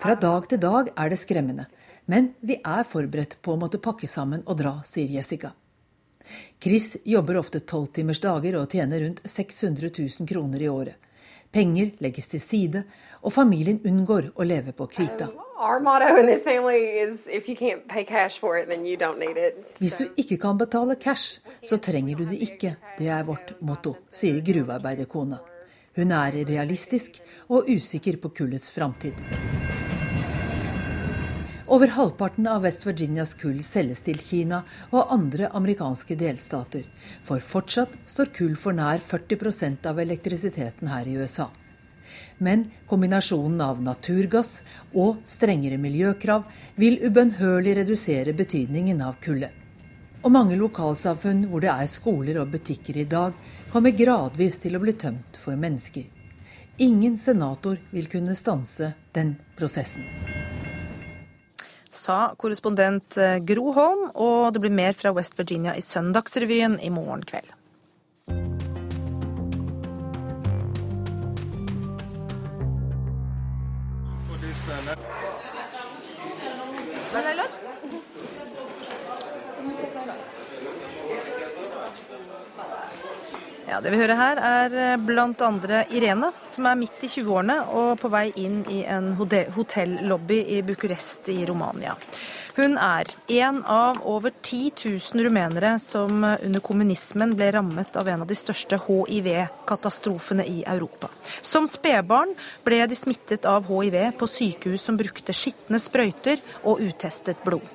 Fra dag til dag er det skremmende. Men vi er forberedt på å måtte pakke sammen og dra, sier Jessica. Chris jobber ofte tolvtimers dager og tjener rundt 600 000 kroner i året. Penger legges til side, og familien unngår å leve på krita. Hvis du ikke kan betale cash, så trenger du det ikke. Det er vårt motto, sier gruvearbeiderkona. Hun er realistisk og usikker på kullets framtid. Over halvparten av West Virginias kull selges til Kina og andre amerikanske delstater, for fortsatt står kull for nær 40% av elektrisiteten her i USA. Men kombinasjonen av naturgass og strengere miljøkrav vil ubønnhørlig redusere betydningen av kullet. Og mange lokalsamfunn hvor det er skoler og butikker i dag, kommer gradvis til å bli tømt for mennesker. Ingen senator vil kunne stanse den prosessen sa korrespondent eh, Gro Holm, og det blir mer fra West Virginia i Søndagsrevyen i morgen kveld. Ja, Det vi hører her, er bl.a. blant andre Irene, som er midt i 20-årene og på vei inn i en hotellobby i Bucuresti i Romania. Hun er en av over 10 000 rumenere som under kommunismen ble rammet av en av de største hiv-katastrofene i Europa. Som spedbarn ble de smittet av hiv på sykehus som brukte skitne sprøyter og utestet blod.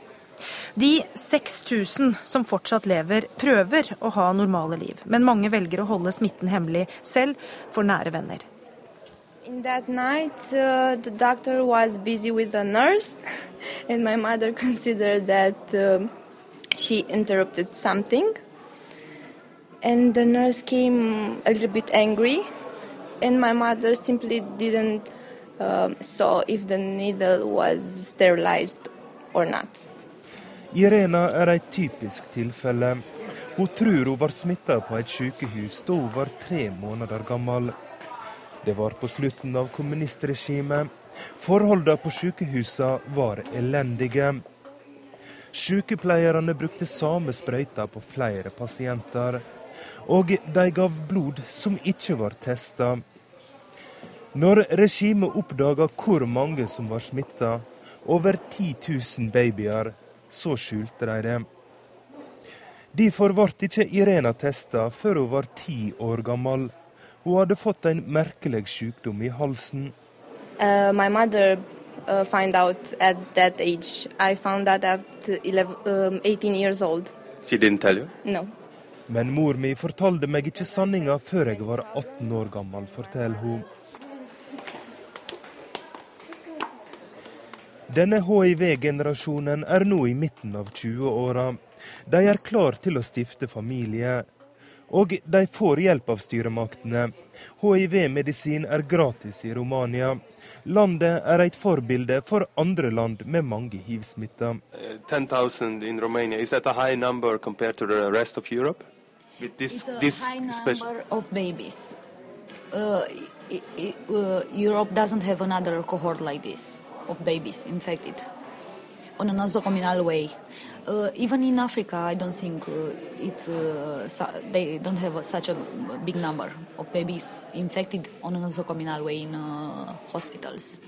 De 6000 som fortsatt lever, prøver å ha normale liv, men mange velger å holde smitten hemmelig, selv for nære venner. In that night, uh, the doctor was busy with the nurse, [LAUGHS] and my mother [LAUGHS] considered that uh, she interrupted something. And the nurse came a little bit angry, and my mother simply didn't uh, if the needle was sterilized or not. Irena er et typisk tilfelle. Hun tror hun var smitta på et sykehus da hun var tre måneder gammel. Det var på slutten av kommunistregimet. Forholdene på sykehusene var elendige. Sykepleierne brukte samme sprøyta på flere pasienter. Og de gav blod som ikke var testa. Når regimet oppdaga hvor mange som var smitta, over 10 000 babyer, så skjulte de det. Derfor ble ikke Irena testa før hun var ti år gammel. Hun hadde fått en merkelig sykdom i halsen. Uh, my mother uh, found out at that age. I found out at 11, um, 18 years old. She didn't tell you? No. Men mor mi fortalte meg ikke sanninga før jeg var 18 år gammel, forteller hun. Denne hiv-generasjonen er nå i midten av 20-åra. De er klar til å stifte familie. Og de får hjelp av styremaktene. Hiv-medisin er gratis i Romania. Landet er et forbilde for andre land med mange hiv-smitta. 10 000 in Romania, is that a high number compared to the rest of Europe? With this, of babies. Uh, uh, Europe doesn't have another cohort like this of babies infected on a nosocomial way. Uh, even in Africa, I don't think uh, it's uh, they don't have such a big number of babies infected on a nosocomial way in uh, hospitals.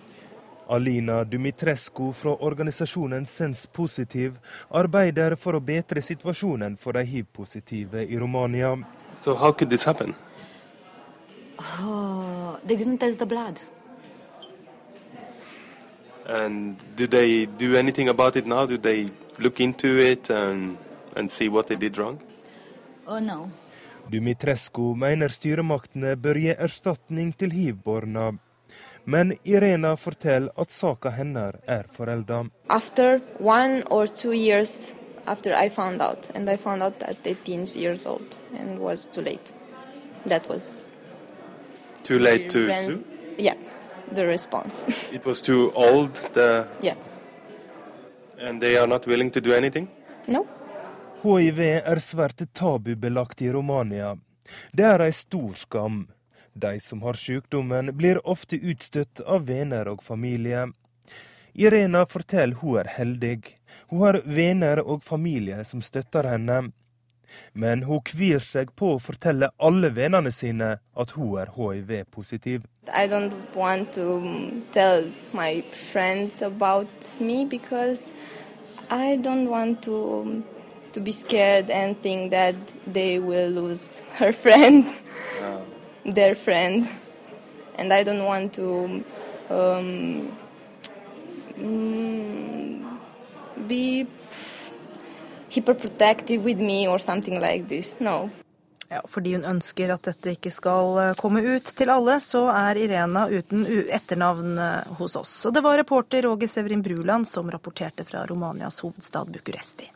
Alina Dumitrescu fra organisasjonen Sens Positiv arbeider for å bedre situasjonen for de hiv-positive i Romania. So how could this happen? Uh, they didn't test the blood. And do they do anything about it now? Do they look into it and, and see what they did wrong? Oh no. Dumitrescu mener styremaktene bør gi erstatning til hiv-barna. Men Irena forteller at saka hennes er forelda. After one or two years after I found out, and I found out at 18 years old, and was too late. That was Too late to when- Yeah, the response. [LAUGHS] It was too old, the, yeah. and they are not willing to do anything? No. Hiv er svært tabubelagt i Romania. Det er ei stor skam. De som har sykdommen, blir ofte utstøtt av venner og familie. Irena forteller hun er heldig. Hun har venner og familie som støtter henne. Men hun kvir seg på å fortelle alle vennene sine at hun er hiv-positiv. I don't want to tell my friends about me because I don't want to to be scared and think that they will lose her friend, [LAUGHS] their friend, and I don't want to um, mm, be hyperprotective with me or something like this. No. Ja, fordi hun ønsker at dette ikke skal eh, komme ut til alle, så er Irena uten etternavn eh, hos oss. Og det var reporter Roger Severin Bruland som rapporterte fra Romanias hovedstad Bucuresti.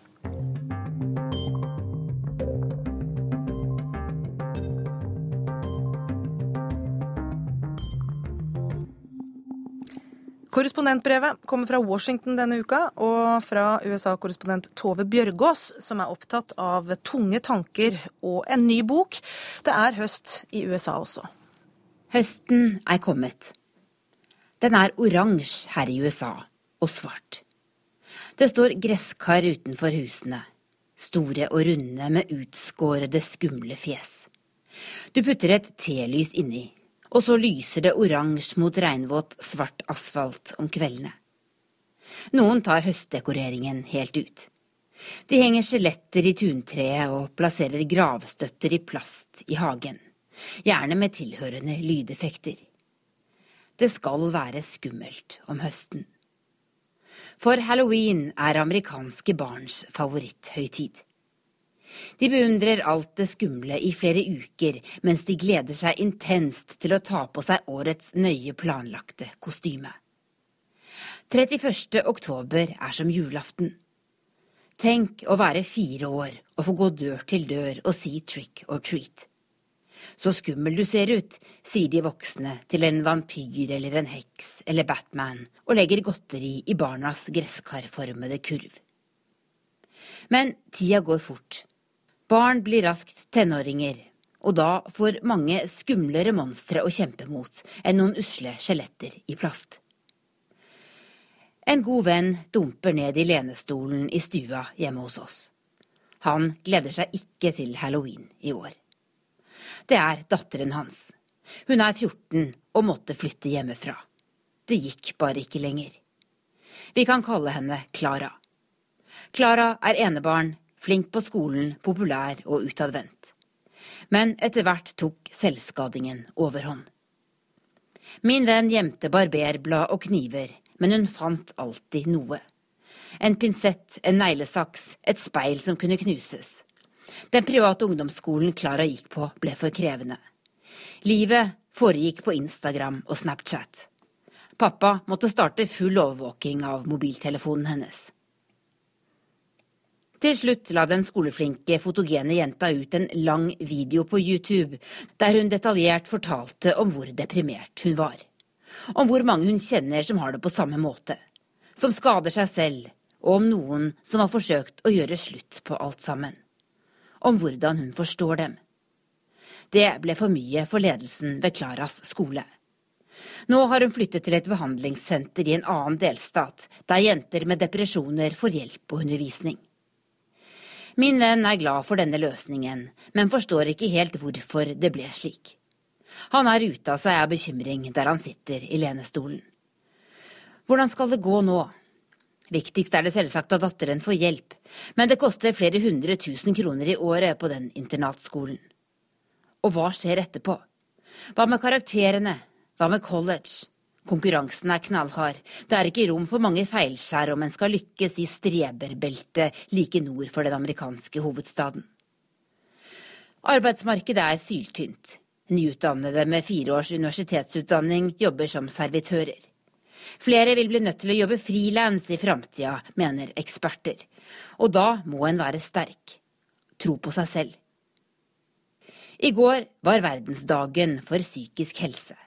Korrespondentbrevet kommer fra Washington denne uka, og fra USA-korrespondent Tove Bjørgaas, som er opptatt av tunge tanker og en ny bok. Det er høst i USA også. Høsten er kommet. Den er oransje her i USA, og svart. Det står gresskar utenfor husene, store og runde med utskårede, skumle fjes. Du putter et telys inni, og så lyser det oransje mot regnvåt, svart asfalt om kveldene. Noen tar høstdekoreringen helt ut. De henger skjeletter i tuntreet og plasserer gravstøtter i plast i hagen, gjerne med tilhørende lydeffekter. Det skal være skummelt om høsten. For halloween er amerikanske barns favoritthøytid. De beundrer alt det skumle i flere uker, mens de gleder seg intenst til å ta på seg årets nøye planlagte kostyme. 31. oktober er som julaften. Tenk å være fire år og få gå dør til dør og si trick or treat. Så skummel du ser ut, sier de voksne til en vampyr eller en heks eller Batman og legger godteri i barnas gresskarformede kurv. Men tida går fort. Barn blir raskt tenåringer, og da får mange skumlere monstre å kjempe mot enn noen usle skjeletter i plast. En god venn dumper ned i lenestolen i stua hjemme hos oss. Han gleder seg ikke til halloween i år. Det er datteren hans. Hun er 14 og måtte flytte hjemmefra. Det gikk bare ikke lenger. Vi kan kalle henne Klara. Klara er enebarn, flink på skolen, populær og utadvendt. Men etter hvert tok selvskadingen overhånd. Min venn gjemte barberblad og kniver, men hun fant alltid noe. En pinsett, en neglesaks, et speil som kunne knuses. Den private ungdomsskolen Klara gikk på, ble for krevende. Livet foregikk på Instagram og Snapchat. Pappa måtte starte full overvåking av mobiltelefonen hennes. Til slutt la den skoleflinke, fotogene jenta ut en lang video på YouTube, der hun detaljert fortalte om hvor deprimert hun var. Om hvor mange hun kjenner som har det på samme måte. Som skader seg selv, og om noen som har forsøkt å gjøre slutt på alt sammen. Om hvordan hun forstår dem. Det ble for mye for ledelsen ved Klaras skole. Nå har hun flyttet til et behandlingssenter i en annen delstat, der jenter med depresjoner får hjelp og undervisning. Min venn er glad for denne løsningen, men forstår ikke helt hvorfor det ble slik. Han er ute av seg av bekymring der han sitter i lenestolen. Hvordan skal det gå nå? Viktigst er det selvsagt at datteren får hjelp, men det koster flere hundre tusen kroner i året på den internatskolen. Og hva skjer etterpå? Hva med karakterene? Hva med college? Konkurransen er knallhard. Det er ikke rom for mange feilskjær om en skal lykkes i streberbeltet like nord for den amerikanske hovedstaden. Arbeidsmarkedet er syltynt. Nyutdannede med fire års universitetsutdanning jobber som servitører. Flere vil bli nødt til å jobbe frilans i framtida, mener eksperter. Og da må en være sterk. Tro på seg selv. I går var verdensdagen for psykisk helse.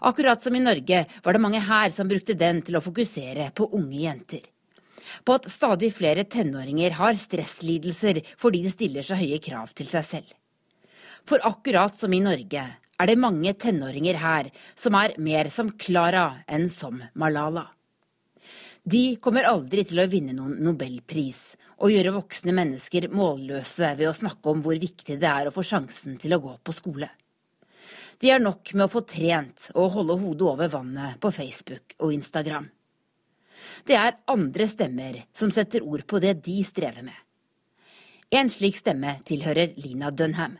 Akkurat som i Norge var det mange her som brukte den til å fokusere på unge jenter. På at stadig flere tenåringer har stresslidelser fordi de stiller så høye krav til seg selv. For akkurat som i Norge er det mange tenåringer her som er mer som Klara enn som Malala. De kommer aldri til å vinne noen nobelpris og gjøre voksne mennesker målløse ved å snakke om hvor viktig det er å få sjansen til å gå på skole. De er nok med å få trent og holde hodet over vannet på Facebook og Instagram. Det er andre stemmer som setter ord på det de strever med. En slik stemme tilhører Lina Dunham.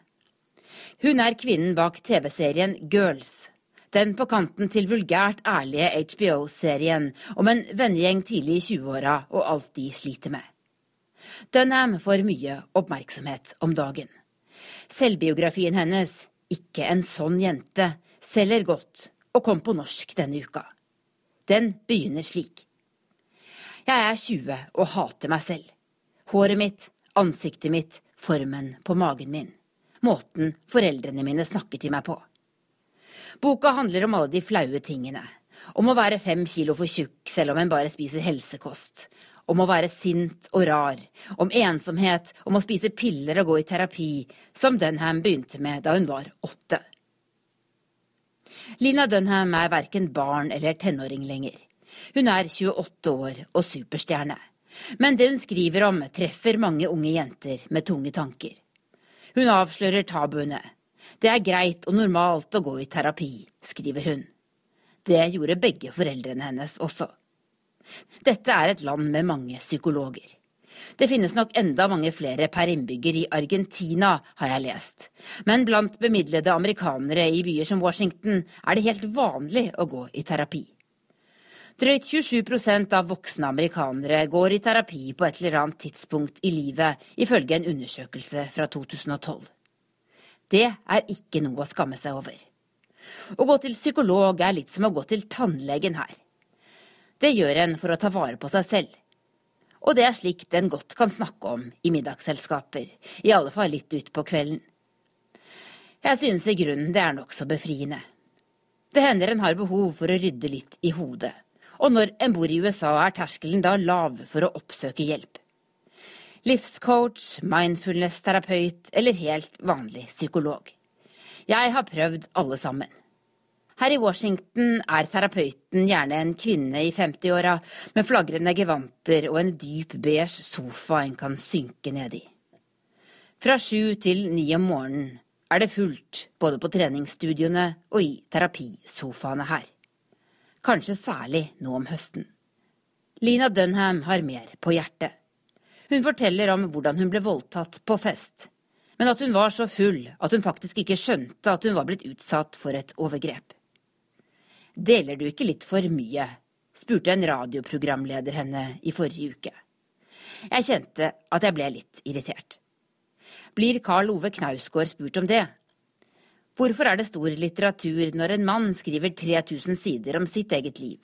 Hun er kvinnen bak TV-serien Girls. Den på kanten til vulgært ærlige HBO-serien om en vennegjeng tidlig i 20-åra og alt de sliter med. Dunham får mye oppmerksomhet om dagen. Selvbiografien hennes, Ikke en sånn jente, selger godt og kom på norsk denne uka. Den begynner slik. Jeg er 20 og hater meg selv. Håret mitt, ansiktet mitt, formen på magen min måten foreldrene mine snakker til meg på. Boka handler om alle de flaue tingene. Om å være fem kilo for tjukk selv om en bare spiser helsekost. Om å være sint og rar. Om ensomhet, om å spise piller og gå i terapi, som Dunham begynte med da hun var åtte. Lina Dunham er verken barn eller tenåring lenger. Hun er 28 år og superstjerne. Men det hun skriver om, treffer mange unge jenter med tunge tanker. Hun avslører tabuene. Det er greit og normalt å gå i terapi, skriver hun. Det gjorde begge foreldrene hennes også. Dette er et land med mange psykologer. Det finnes nok enda mange flere per innbygger i Argentina, har jeg lest. Men blant bemidlede amerikanere i byer som Washington er det helt vanlig å gå i terapi. Drøyt 27% av voksne amerikanere går i terapi på et eller annet tidspunkt i livet, ifølge en undersøkelse fra 2012. Det er ikke noe å skamme seg over. Å gå til psykolog er litt som å gå til tannlegen her. Det gjør en for å ta vare på seg selv. Og det er slikt en godt kan snakke om i middagsselskaper, i alle fall litt utpå kvelden. Jeg synes i grunnen det er nokså befriende. Det hender en har behov for å rydde litt i hodet, og når en bor i USA, er terskelen da lav for å oppsøke hjelp. Livscoach, mindfulness-terapeut eller helt vanlig psykolog. Jeg har prøvd alle sammen. Her i Washington er terapeuten gjerne en kvinne i 50-åra med flagrende gevanter og en dyp beige sofa en kan synke ned i. Fra sju til ni om morgenen er det fullt både på treningsstudioene og i terapisofaene her kanskje særlig nå om høsten. Lina Dunham har mer på hjertet. Hun forteller om hvordan hun ble voldtatt på fest, men at hun var så full at hun faktisk ikke skjønte at hun var blitt utsatt for et overgrep. Deler du ikke litt for mye? spurte en radioprogramleder henne i forrige uke. Jeg kjente at jeg ble litt irritert. Blir Karl Ove Knausgård spurt om det, Hvorfor er det stor litteratur når en mann skriver 3000 sider om sitt eget liv?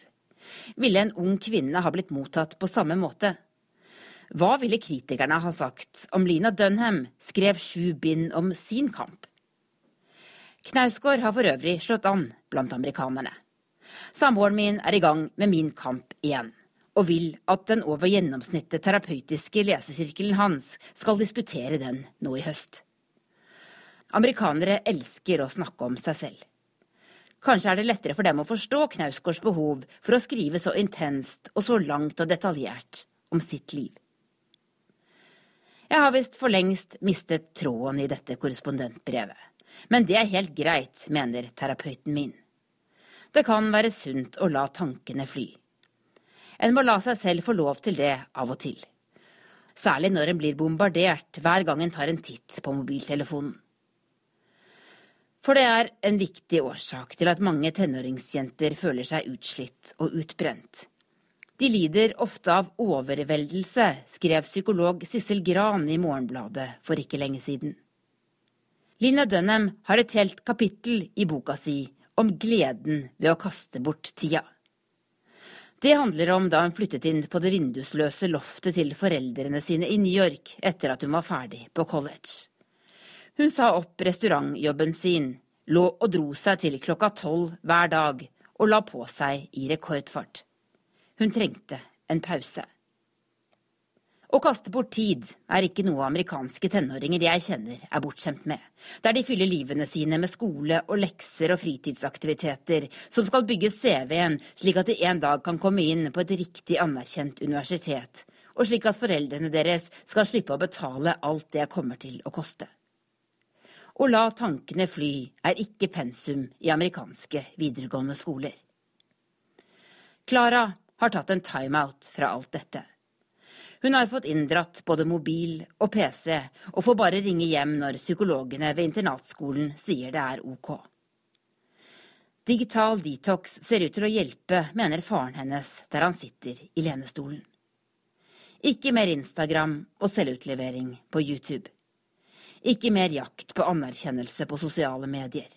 Ville en ung kvinne ha blitt mottatt på samme måte? Hva ville kritikerne ha sagt om Lina Dunham skrev sju bind om sin kamp? Knausgård har for øvrig slått an blant amerikanerne. Samboeren min er i gang med Min kamp igjen, og vil at den over gjennomsnittet terapeutiske lesesirkelen hans skal diskutere den nå i høst. Amerikanere elsker å snakke om seg selv. Kanskje er det lettere for dem å forstå Knausgårds behov for å skrive så intenst og så langt og detaljert om sitt liv. Jeg har visst for lengst mistet tråden i dette korrespondentbrevet, men det er helt greit, mener terapeuten min. Det kan være sunt å la tankene fly. En må la seg selv få lov til det av og til. Særlig når en blir bombardert hver gang en tar en titt på mobiltelefonen. For det er en viktig årsak til at mange tenåringsjenter føler seg utslitt og utbrent. De lider ofte av overveldelse, skrev psykolog Sissel Gran i Morgenbladet for ikke lenge siden. Lina Dunham har et helt kapittel i boka si om gleden ved å kaste bort tida. Det handler om da hun flyttet inn på det vindusløse loftet til foreldrene sine i New York etter at hun var ferdig på college. Hun sa opp restaurantjobben sin, lå og dro seg til klokka tolv hver dag og la på seg i rekordfart. Hun trengte en pause. Å kaste bort tid er ikke noe amerikanske tenåringer jeg kjenner er bortskjemt med, der de fyller livene sine med skole og lekser og fritidsaktiviteter som skal bygge CV-en slik at de en dag kan komme inn på et riktig anerkjent universitet, og slik at foreldrene deres skal slippe å betale alt det kommer til å koste. Å la tankene fly er ikke pensum i amerikanske videregående skoler. Klara har tatt en timeout fra alt dette. Hun har fått inndratt både mobil og PC, og får bare ringe hjem når psykologene ved internatskolen sier det er ok. Digital detox ser ut til å hjelpe, mener faren hennes der han sitter i lenestolen. Ikke mer Instagram og selvutlevering på YouTube. Ikke mer jakt på anerkjennelse på sosiale medier.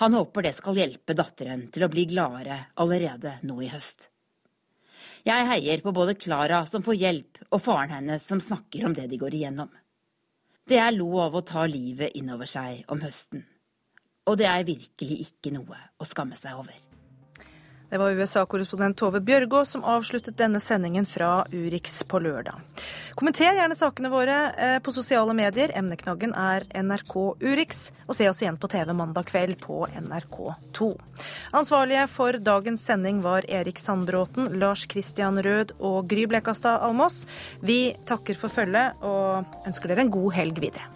Han håper det skal hjelpe datteren til å bli gladere allerede nå i høst. Jeg heier på både Klara som får hjelp, og faren hennes som snakker om det de går igjennom. Det er lov å ta livet innover seg om høsten. Og det er virkelig ikke noe å skamme seg over. Det var USA-korrespondent Tove Bjørgå som avsluttet denne sendingen fra Urix på lørdag. Kommenter gjerne sakene våre eh, på sosiale medier. Emneknaggen er NRK Urix. Og se oss igjen på TV mandag kveld på NRK2. Ansvarlige for dagens sending var Erik Sandbråten, Lars Christian Rød og Gry Blekastad Almås. Vi takker for følget og ønsker dere en god helg videre.